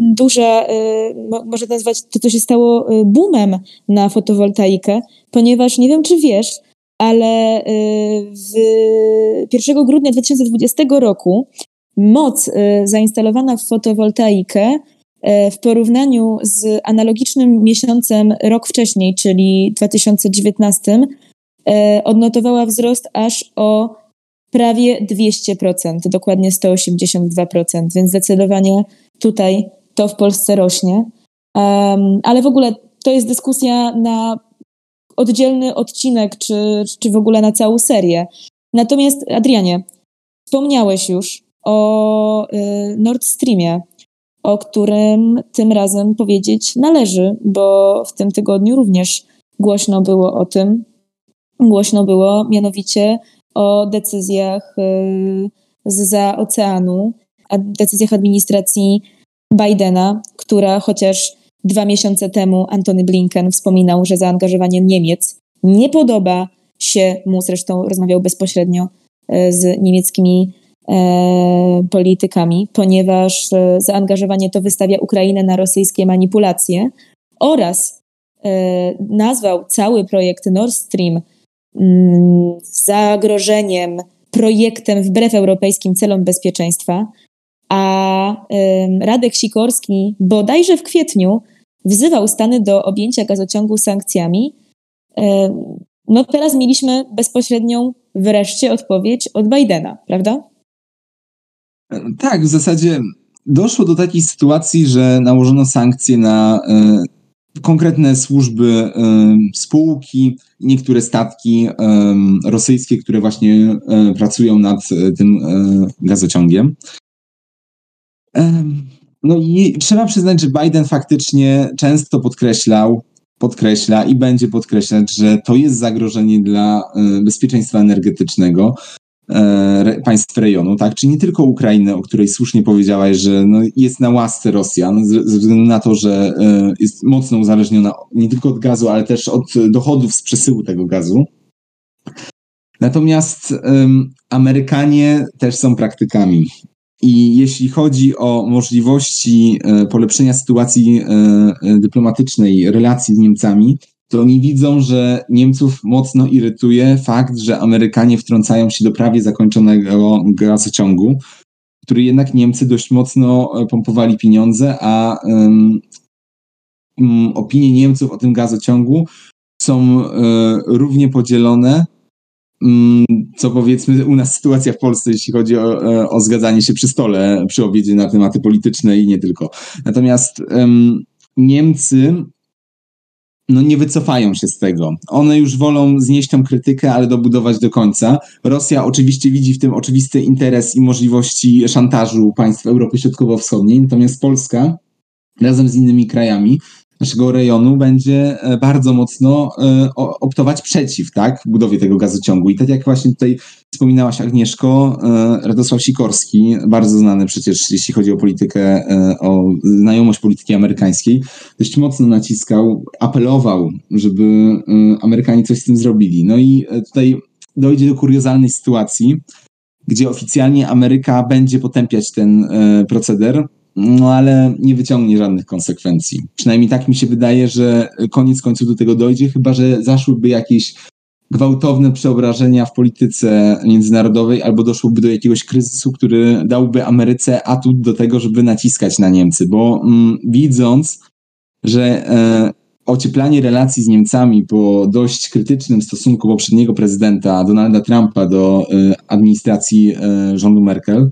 duża, e, można nazwać to, co się stało e, boomem na fotowoltaikę, ponieważ nie wiem, czy wiesz, ale e, w 1 grudnia 2020 roku moc e, zainstalowana w fotowoltaikę e, w porównaniu z analogicznym miesiącem rok wcześniej, czyli 2019, odnotowała wzrost aż o prawie 200%, dokładnie 182%, więc zdecydowanie tutaj to w Polsce rośnie. Ale w ogóle to jest dyskusja na oddzielny odcinek, czy, czy w ogóle na całą serię. Natomiast, Adrianie, wspomniałeś już o y, Nord Streamie, o którym tym razem powiedzieć należy, bo w tym tygodniu również głośno było o tym. Głośno było mianowicie o decyzjach y, za oceanu, decyzjach administracji Bidena, która chociaż dwa miesiące temu Antony Blinken wspominał, że zaangażowanie Niemiec nie podoba się mu, zresztą rozmawiał bezpośrednio y, z niemieckimi e, politykami, ponieważ e, zaangażowanie to wystawia Ukrainę na rosyjskie manipulacje oraz e, nazwał cały projekt Nord Stream Mm, zagrożeniem, projektem wbrew europejskim celom bezpieczeństwa, a Radek Sikorski bodajże w kwietniu wzywał Stany do objęcia gazociągu sankcjami. No teraz mieliśmy bezpośrednią wreszcie odpowiedź od Bidena, prawda? Tak, w zasadzie doszło do takiej sytuacji, że nałożono sankcje na e, konkretne służby, spółki, niektóre statki rosyjskie, które właśnie e, pracują nad e, tym e, gazociągiem. No i trzeba przyznać, że Biden faktycznie często podkreślał, podkreśla i będzie podkreślać, że to jest zagrożenie dla bezpieczeństwa energetycznego. E, państw rejonu, tak? Czy nie tylko Ukrainy, o której słusznie powiedziałaś, że no jest na łasce Rosjan, ze względu na to, że e, jest mocno uzależniona nie tylko od gazu, ale też od dochodów z przesyłu tego gazu. Natomiast Amerykanie też są praktykami. I jeśli chodzi o możliwości e, polepszenia sytuacji e, e, dyplomatycznej, relacji z Niemcami, to oni widzą, że Niemców mocno irytuje fakt, że Amerykanie wtrącają się do prawie zakończonego gazociągu, który jednak Niemcy dość mocno pompowali pieniądze, a um, opinie Niemców o tym gazociągu są równie podzielone co powiedzmy u nas sytuacja w Polsce, jeśli chodzi o, e, o zgadzanie się przy stole, przy obiedzie na tematy polityczne i nie tylko. Natomiast um, Niemcy no nie wycofają się z tego. One już wolą znieść tą krytykę, ale dobudować do końca. Rosja oczywiście widzi w tym oczywisty interes i możliwości szantażu państw Europy Środkowo-Wschodniej, natomiast Polska razem z innymi krajami naszego rejonu będzie e, bardzo mocno e, optować przeciw tak, budowie tego gazociągu. I tak jak właśnie tutaj wspominałaś Agnieszko, e, Radosław Sikorski, bardzo znany przecież jeśli chodzi o politykę, o znajomość polityki amerykańskiej, dość mocno naciskał, apelował, żeby Amerykanie coś z tym zrobili. No i tutaj dojdzie do kuriozalnej sytuacji, gdzie oficjalnie Ameryka będzie potępiać ten proceder, no ale nie wyciągnie żadnych konsekwencji. Przynajmniej tak mi się wydaje, że koniec końców do tego dojdzie, chyba że zaszłyby jakieś gwałtowne przeobrażenia w polityce międzynarodowej albo doszłoby do jakiegoś kryzysu, który dałby Ameryce atut do tego, żeby naciskać na Niemcy, bo mm, widząc, że e, ocieplanie relacji z Niemcami po dość krytycznym stosunku poprzedniego prezydenta Donalda Trumpa do e, administracji e, rządu Merkel,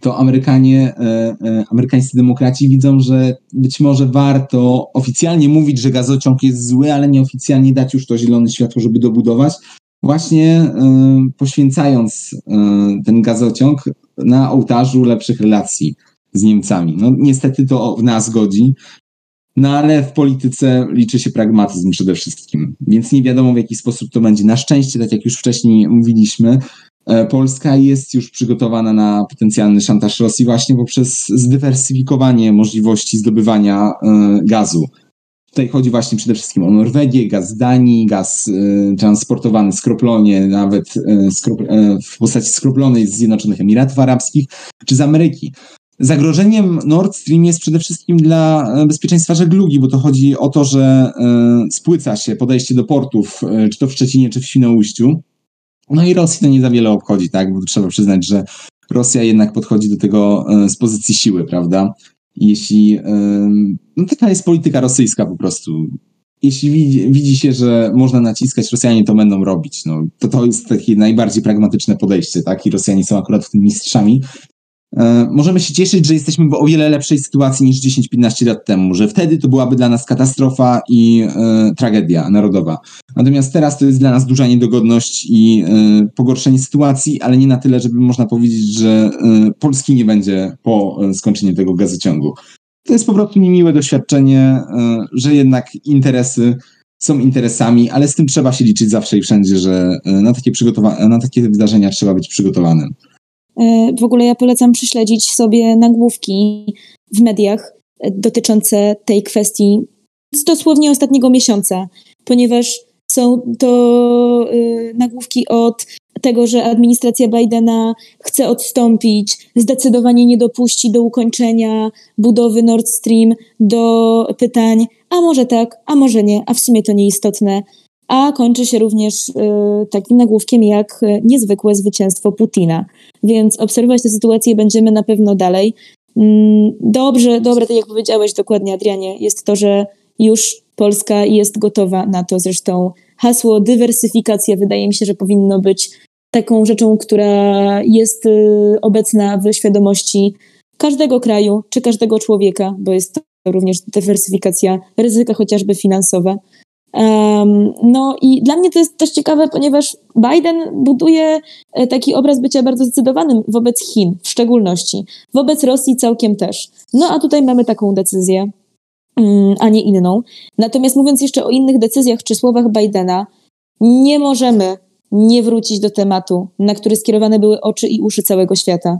to Amerykanie, e, e, amerykańscy demokraci widzą, że być może warto oficjalnie mówić, że gazociąg jest zły, ale nieoficjalnie dać już to zielone światło, żeby dobudować, właśnie e, poświęcając ten gazociąg na ołtarzu lepszych relacji z Niemcami. No niestety to w nas godzi, no ale w polityce liczy się pragmatyzm przede wszystkim, więc nie wiadomo w jaki sposób to będzie. Na szczęście, tak jak już wcześniej mówiliśmy, Polska jest już przygotowana na potencjalny szantaż Rosji właśnie poprzez zdywersyfikowanie możliwości zdobywania e, gazu. Tutaj chodzi właśnie przede wszystkim o Norwegię, gaz z Danii, gaz e, transportowany skroplonie, nawet w postaci skroplonej z Zjednoczonych Emiratów Arabskich czy z Ameryki. Zagrożeniem Nord Stream jest przede wszystkim dla bezpieczeństwa żeglugi, bo to chodzi o to, że spłyca się podejście do portów, czy to w Szczecinie, czy w Świnoujściu no i Rosji to nie za wiele obchodzi, tak? Bo trzeba przyznać, że Rosja jednak podchodzi do tego e, z pozycji siły, prawda? Jeśli. No taka jest polityka rosyjska po prostu. Jeśli widzi, widzi się, że można naciskać, Rosjanie to będą robić. No, to to jest takie najbardziej pragmatyczne podejście, tak? I Rosjanie są akurat w tym mistrzami. E, możemy się cieszyć, że jesteśmy w o wiele lepszej sytuacji niż 10-15 lat temu, że wtedy to byłaby dla nas katastrofa i e, tragedia narodowa. Natomiast teraz to jest dla nas duża niedogodność i e, pogorszenie sytuacji, ale nie na tyle, żeby można powiedzieć, że Polski nie będzie po skończeniu tego gazociągu. To jest po prostu niemiłe doświadczenie, że jednak interesy są interesami, ale z tym trzeba się liczyć zawsze i wszędzie, że na takie, na takie wydarzenia trzeba być przygotowanym. E, w ogóle ja polecam prześledzić sobie nagłówki w mediach e, dotyczące tej kwestii z dosłownie ostatniego miesiąca, ponieważ są to e, nagłówki od tego, że administracja Bidena chce odstąpić, zdecydowanie nie dopuści do ukończenia budowy Nord Stream, do pytań, a może tak, a może nie, a w sumie to nieistotne. A kończy się również y, takim nagłówkiem jak niezwykłe zwycięstwo Putina więc obserwować tę sytuację będziemy na pewno dalej. Mm, dobrze, dobre, tak jak powiedziałeś dokładnie, Adrianie, jest to, że już Polska jest gotowa na to. Zresztą hasło dywersyfikacja wydaje mi się, że powinno być taką rzeczą, która jest y, obecna w świadomości każdego kraju czy każdego człowieka, bo jest to również dywersyfikacja ryzyka chociażby finansowa. No i dla mnie to jest też ciekawe, ponieważ Biden buduje e, taki obraz bycia bardzo zdecydowanym wobec Chin w szczególności, wobec Rosji całkiem też. No a tutaj mamy taką decyzję, um, a nie inną. Natomiast mówiąc jeszcze o innych decyzjach czy słowach Bidena, nie możemy nie wrócić do tematu, na który skierowane były oczy i uszy całego świata,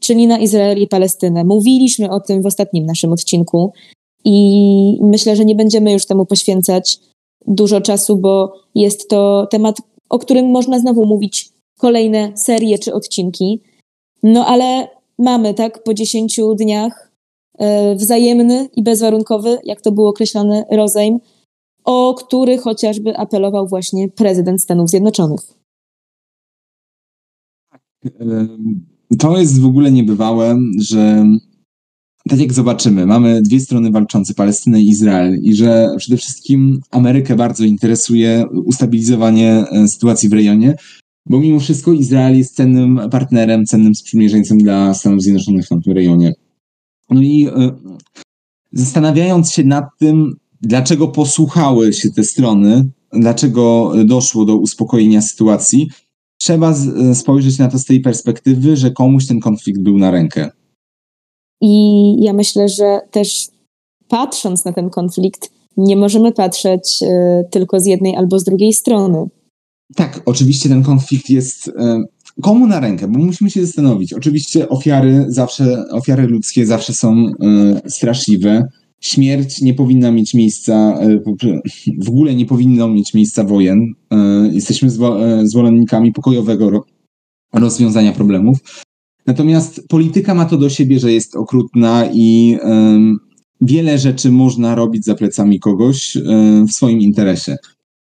czyli na Izrael i Palestynę. Mówiliśmy o tym w ostatnim naszym odcinku i myślę, że nie będziemy już temu poświęcać dużo czasu, bo jest to temat, o którym można znowu mówić kolejne serie czy odcinki. No ale mamy, tak, po 10 dniach e, wzajemny i bezwarunkowy, jak to było określone, rozejm, o który chociażby apelował właśnie prezydent Stanów Zjednoczonych. To jest w ogóle niebywałe, że tak jak zobaczymy, mamy dwie strony walczące, Palestynę i Izrael, i że przede wszystkim Amerykę bardzo interesuje ustabilizowanie e, sytuacji w rejonie, bo mimo wszystko Izrael jest cennym partnerem, cennym sprzymierzeńcem dla Stanów Zjednoczonych w tym rejonie. No i y, zastanawiając się nad tym, dlaczego posłuchały się te strony, dlaczego doszło do uspokojenia sytuacji, trzeba z, spojrzeć na to z tej perspektywy, że komuś ten konflikt był na rękę. I ja myślę, że też patrząc na ten konflikt, nie możemy patrzeć y, tylko z jednej albo z drugiej strony. Tak, oczywiście ten konflikt jest y, komu na rękę, bo musimy się zastanowić. Oczywiście ofiary zawsze, ofiary ludzkie zawsze są y, straszliwe. Śmierć nie powinna mieć miejsca, w ogóle nie powinno mieć miejsca wojen. Jesteśmy zwolennikami pokojowego rozwiązania problemów. Natomiast polityka ma to do siebie, że jest okrutna i wiele rzeczy można robić za plecami kogoś w swoim interesie.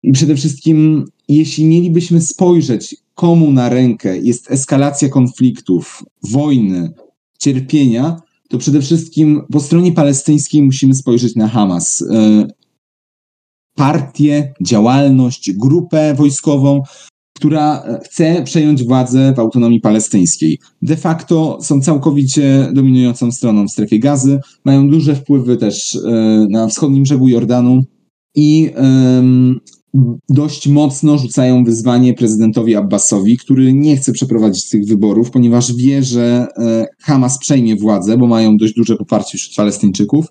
I przede wszystkim, jeśli mielibyśmy spojrzeć, komu na rękę jest eskalacja konfliktów, wojny, cierpienia, to przede wszystkim po stronie palestyńskiej musimy spojrzeć na Hamas. E, partię, działalność, grupę wojskową, która e, chce przejąć władzę w autonomii palestyńskiej. De facto są całkowicie dominującą stroną w strefie gazy, mają duże wpływy też e, na wschodnim brzegu Jordanu i dość mocno rzucają wyzwanie prezydentowi Abbasowi, który nie chce przeprowadzić tych wyborów, ponieważ wie, że e, Hamas przejmie władzę, bo mają dość duże poparcie wśród Palestyńczyków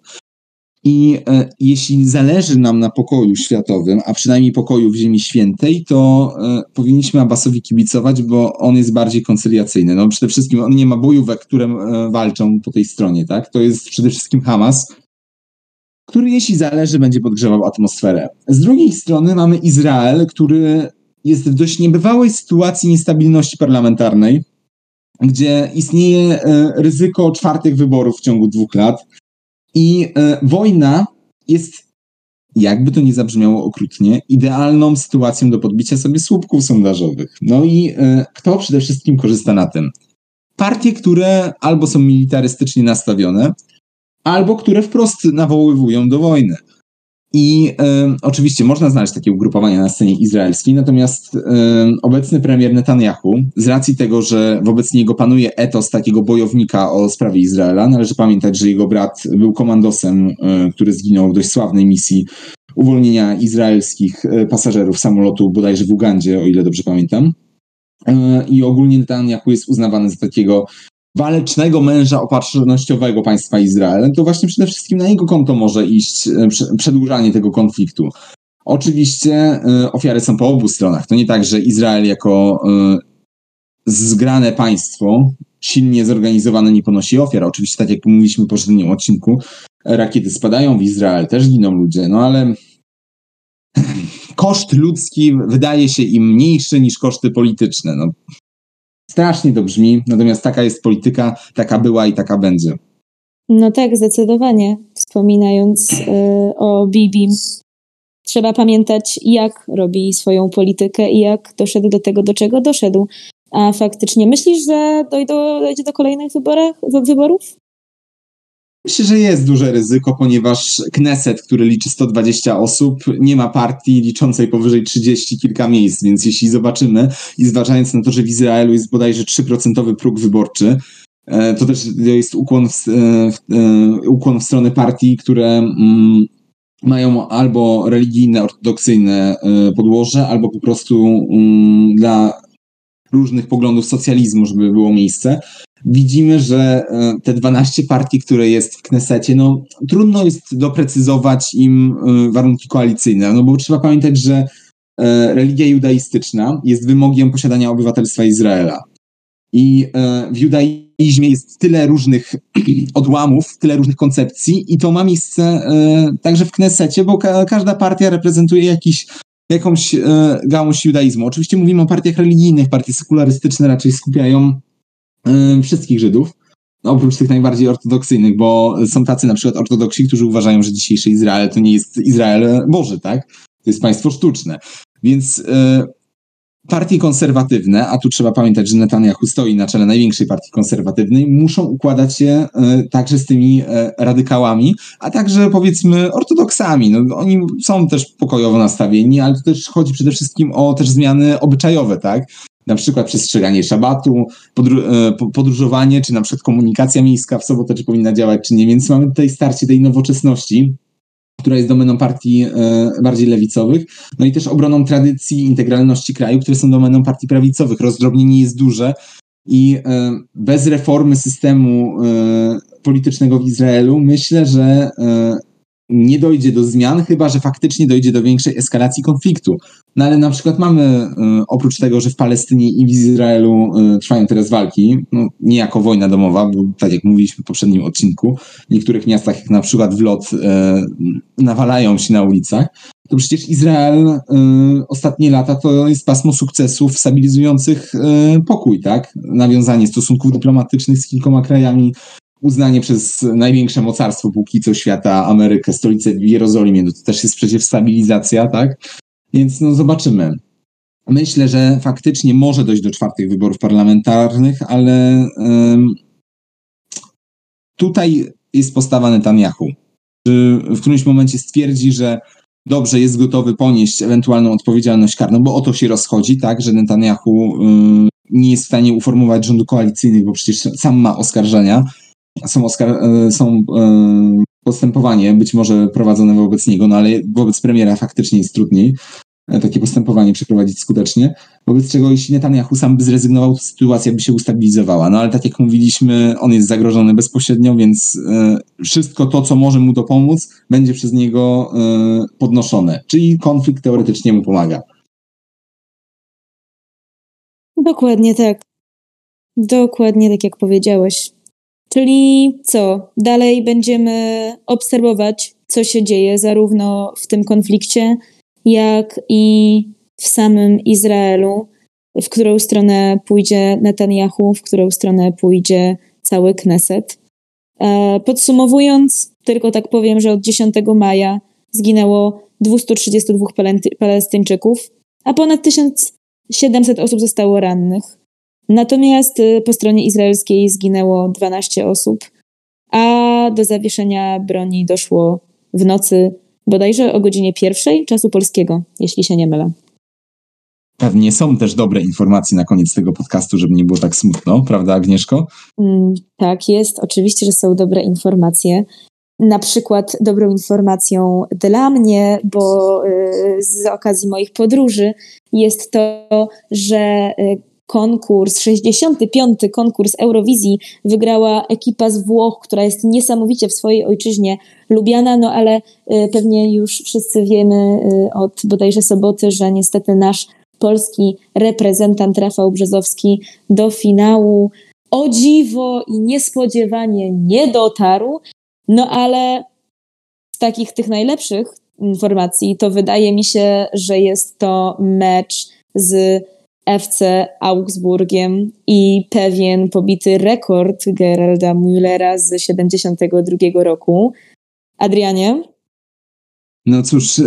i e, jeśli zależy nam na pokoju światowym, a przynajmniej pokoju w Ziemi Świętej, to e, powinniśmy Abbasowi kibicować, bo on jest bardziej koncyliacyjny. No przede wszystkim on nie ma bojówek, które e, walczą po tej stronie, tak? To jest przede wszystkim Hamas, który jeśli zależy, będzie podgrzewał atmosferę. Z drugiej strony mamy Izrael, który jest w dość niebywałej sytuacji niestabilności parlamentarnej, gdzie istnieje e, ryzyko czwartych wyborów w ciągu dwóch lat i e, wojna jest, jakby to nie zabrzmiało okrutnie, idealną sytuacją do podbicia sobie słupków sondażowych. No i e, kto przede wszystkim korzysta na tym? Partie, które albo są militarystycznie nastawione, albo które wprost nawoływują do wojny. I oczywiście można znaleźć takie ugrupowania na scenie izraelskiej, natomiast obecny premier Netanyahu, z racji tego, że wobec niego panuje etos takiego bojownika o sprawie Izraela, należy pamiętać, że jego brat był komandosem, który zginął w dość sławnej misji uwolnienia izraelskich e, pasażerów samolotu bodajże w Ugandzie, o ile dobrze pamiętam. E, I ogólnie Netanyahu jest uznawany za takiego walecznego męża opatrznościowego państwa Izrael, to właśnie przede wszystkim na jego konto może iść e, przedłużanie tego konfliktu. Oczywiście e, ofiary są po obu stronach. To nie tak, że Izrael jako e, zgrane państwo, silnie zorganizowane, nie ponosi ofiar. Oczywiście, tak jak mówiliśmy w poprzednim odcinku, rakiety spadają w Izrael, też giną ludzie, no ale koszt ludzki wydaje się im mniejszy niż koszty polityczne. No, Strasznie to brzmi, natomiast taka jest polityka, taka była i taka będzie. No tak, zdecydowanie. Wspominając y, o Bibim, trzeba pamiętać, jak robi swoją politykę i jak doszedł do tego, do czego doszedł. A faktycznie myślisz, że dojdą, dojdzie do kolejnych wyborach, wyborów? Myślę, że jest duże ryzyko, ponieważ Kneset, który liczy 120 osób, nie ma partii liczącej powyżej 30 kilka miejsc, więc jeśli zobaczymy i zważając na to, że w Izraelu jest bodajże 3% próg wyborczy, e, to też jest ukłon w, e, e, ukłon w stronę partii, które mm, mają albo religijne, ortodoksyjne podłoże, albo po prostu mm, dla różnych poglądów socjalizmu, żeby było miejsce widzimy, że e, te 12 partii, które jest w Knesecie, no trudno jest doprecyzować im e, warunki koalicyjne, no bo trzeba pamiętać, że e, religia judaistyczna jest wymogiem posiadania obywatelstwa Izraela. I w judaizmie jest tyle różnych odłamów, tyle różnych koncepcji i to ma miejsce także w Knesecie, bo każda partia reprezentuje jakiś jakąś e, gałąź judaizmu. Oczywiście mówimy o partiach religijnych, partie sekularystyczne raczej skupiają e, wszystkich Żydów, oprócz tych najbardziej ortodoksyjnych, bo są tacy na przykład ortodoksi, którzy uważają, że dzisiejszy Izrael to nie jest Izrael Boży, tak? To jest państwo sztuczne. Więc e, partie konserwatywne, a tu trzeba pamiętać, że Netanyahu stoi na czele największej partii konserwatywnej, muszą układać się e, także z tymi e, radykałami, a także powiedzmy ortodoksami. No, oni są też pokojowo nastawieni, ale to też chodzi przede wszystkim o też zmiany obyczajowe, tak? Na przykład przestrzeganie szabatu, podru e, podróżowanie, czy na przykład komunikacja miejska w sobotę, czy powinna działać, czy nie. Więc mamy tutaj starcie tej nowoczesności która jest domeną partii e, bardziej lewicowych, no i też obroną tradycji, integralności kraju, które są domeną partii prawicowych. Rozdrobnienie jest duże i e, bez reformy systemu e, politycznego w Izraelu myślę, że nie dojdzie do zmian, chyba że faktycznie dojdzie do większej eskalacji konfliktu. No ale na przykład mamy, y, oprócz tego, że w Palestynie i w Izraelu y, trwają teraz walki, no, nie jako wojna domowa, bo tak jak mówiliśmy w poprzednim odcinku, w niektórych miastach, jak na przykład w lot, y, nawalają się na ulicach, to przecież Izrael ostatnie lata to jest pasmo sukcesów stabilizujących pokój, tak? Nawiązanie stosunków dyplomatycznych z kilkoma krajami, uznanie przez największe mocarstwo póki co świata, Amerykę, stolicę w Jerozolimie, no to też jest przecież stabilizacja, tak? Więc no zobaczymy. Myślę, że faktycznie może dojść do czwartych wyborów parlamentarnych, ale tutaj jest postawa Netanyahu. Czy w którymś momencie stwierdzi, że dobrze jest gotowy ponieść ewentualną odpowiedzialność karną, bo o to się rozchodzi, tak, że Netanyahu nie jest w stanie uformować rządu koalicyjnych, bo przecież sam ma oskarżenia, są, oskar- e, są e, postępowanie, być może prowadzone wobec niego, no ale wobec premiera faktycznie jest trudniej e, takie postępowanie przeprowadzić skutecznie, wobec czego jeśli Netanyahu sam by zrezygnował, sytuacja by się ustabilizowała. No ale tak jak mówiliśmy, on jest zagrożony bezpośrednio, więc wszystko to, co może mu to pomóc, będzie przez niego podnoszone. Czyli konflikt teoretycznie mu pomaga. Dokładnie tak. Dokładnie tak jak powiedziałeś. Czyli co? Dalej będziemy obserwować, co się dzieje zarówno w tym konflikcie, jak i w samym Izraelu, w którą stronę pójdzie Netanyahu, w którą stronę pójdzie cały Kneset. E, podsumowując, tylko tak powiem, że od 10 maja zginęło 232 Palestyńczyków, a ponad 1700 osób zostało rannych. Natomiast y, po stronie izraelskiej zginęło 12 osób, a do zawieszenia broni doszło w nocy bodajże o godzinie pierwszej czasu polskiego, jeśli się nie mylę. Pewnie są też dobre informacje na koniec tego podcastu, żeby nie było tak smutno, prawda, Agnieszko? Mm, tak, jest. Oczywiście, że są dobre informacje. Na przykład dobrą informacją dla mnie, bo y, z okazji moich podróży jest to, że y, konkurs, 65. konkurs Eurowizji wygrała ekipa z Włoch, która jest niesamowicie w swojej ojczyźnie lubiana, no ale y, pewnie już wszyscy wiemy y, od bodajże soboty, że niestety nasz polski reprezentant Rafał Brzezowski do finału o dziwo i niespodziewanie nie dotarł, no ale z takich tych najlepszych informacji to wydaje mi się, że jest to mecz z FC Augsburgiem i pewien pobity rekord Geralda Müllera z 72 roku. Adrianie? No cóż,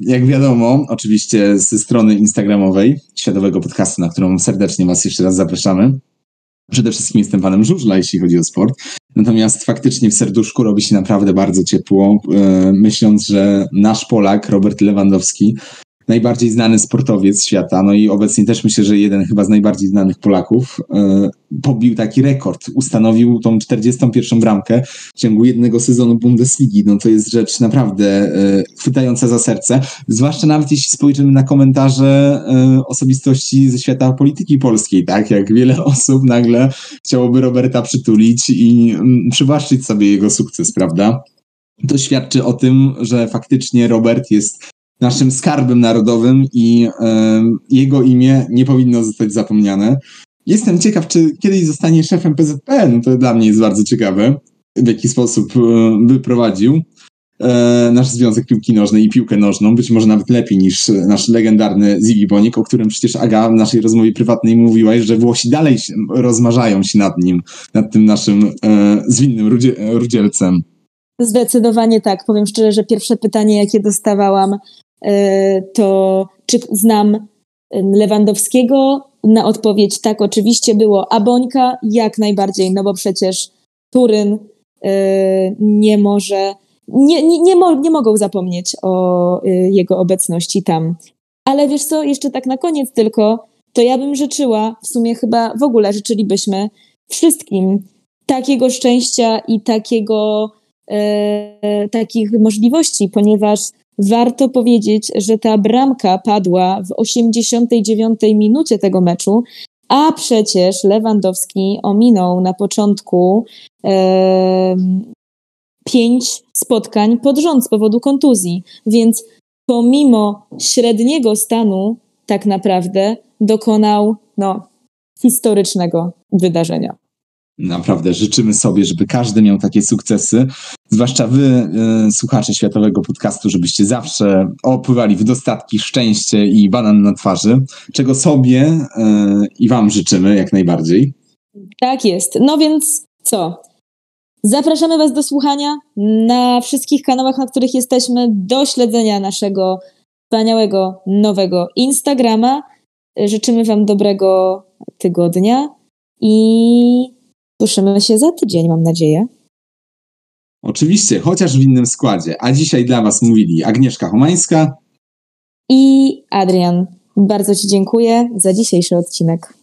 jak wiadomo, oczywiście ze strony instagramowej Światowego Podcastu, na którą serdecznie Was jeszcze raz zapraszamy. Przede wszystkim jestem panem żużla, jeśli chodzi o sport. Natomiast faktycznie w serduszku robi się naprawdę bardzo ciepło, e, myśląc, że nasz Polak, Robert Lewandowski, najbardziej znany sportowiec świata, no i obecnie też myślę, że jeden chyba z najbardziej znanych Polaków, e, pobił taki rekord. Ustanowił tą 41. bramkę w ciągu jednego sezonu Bundesligi. No to jest rzecz naprawdę e, chwytająca za serce. Zwłaszcza nawet jeśli spojrzymy na komentarze e, osobistości ze świata polityki polskiej, tak? Jak wiele osób nagle chciałoby Roberta przytulić i mm, przywłaszczyć sobie jego sukces, prawda? To świadczy o tym, że faktycznie Robert jest naszym skarbem narodowym i e, jego imię nie powinno zostać zapomniane. Jestem ciekaw, czy kiedyś zostanie szefem PZPN. To dla mnie jest bardzo ciekawe, w jaki sposób e, by prowadził. e, nasz Związek Piłki Nożnej i piłkę nożną, być może nawet lepiej niż nasz legendarny Zigi Bonik, o którym przecież Aga w naszej rozmowie prywatnej mówiłaś, że Włosi dalej się, rozmarzają się nad nim, nad tym naszym zwinnym rudzie, rudzielcem. Zdecydowanie tak. Powiem szczerze, że pierwsze pytanie, jakie dostawałam, to czy znam Lewandowskiego? Na odpowiedź tak, oczywiście było. A Bońka? Jak najbardziej, no bo przecież Turyn e, nie może, nie, nie, nie, mo, nie mogą zapomnieć o e, jego obecności tam. Ale wiesz co, jeszcze tak na koniec tylko, to ja bym życzyła, w sumie chyba w ogóle życzylibyśmy wszystkim takiego szczęścia i takiego e, takich możliwości, ponieważ warto powiedzieć, że ta bramka padła w 89 minucie tego meczu, a przecież Lewandowski ominął na początku e, pięć spotkań pod rząd z powodu kontuzji, więc pomimo średniego stanu tak naprawdę dokonał no, historycznego wydarzenia. Naprawdę życzymy sobie, żeby każdy miał takie sukcesy, zwłaszcza wy, y, słuchacze światowego podcastu, żebyście zawsze opływali w dostatki, szczęście i banan na twarzy, czego sobie y, i wam życzymy jak najbardziej. Tak jest. No więc co? Zapraszamy was do słuchania na wszystkich kanałach, na których jesteśmy, do śledzenia naszego wspaniałego nowego Instagrama. Życzymy wam dobrego tygodnia i Słyszymy się za tydzień, mam nadzieję. Oczywiście, chociaż w innym składzie. A dzisiaj dla Was mówili Agnieszka Homańska i Adrian. Bardzo Ci dziękuję za dzisiejszy odcinek.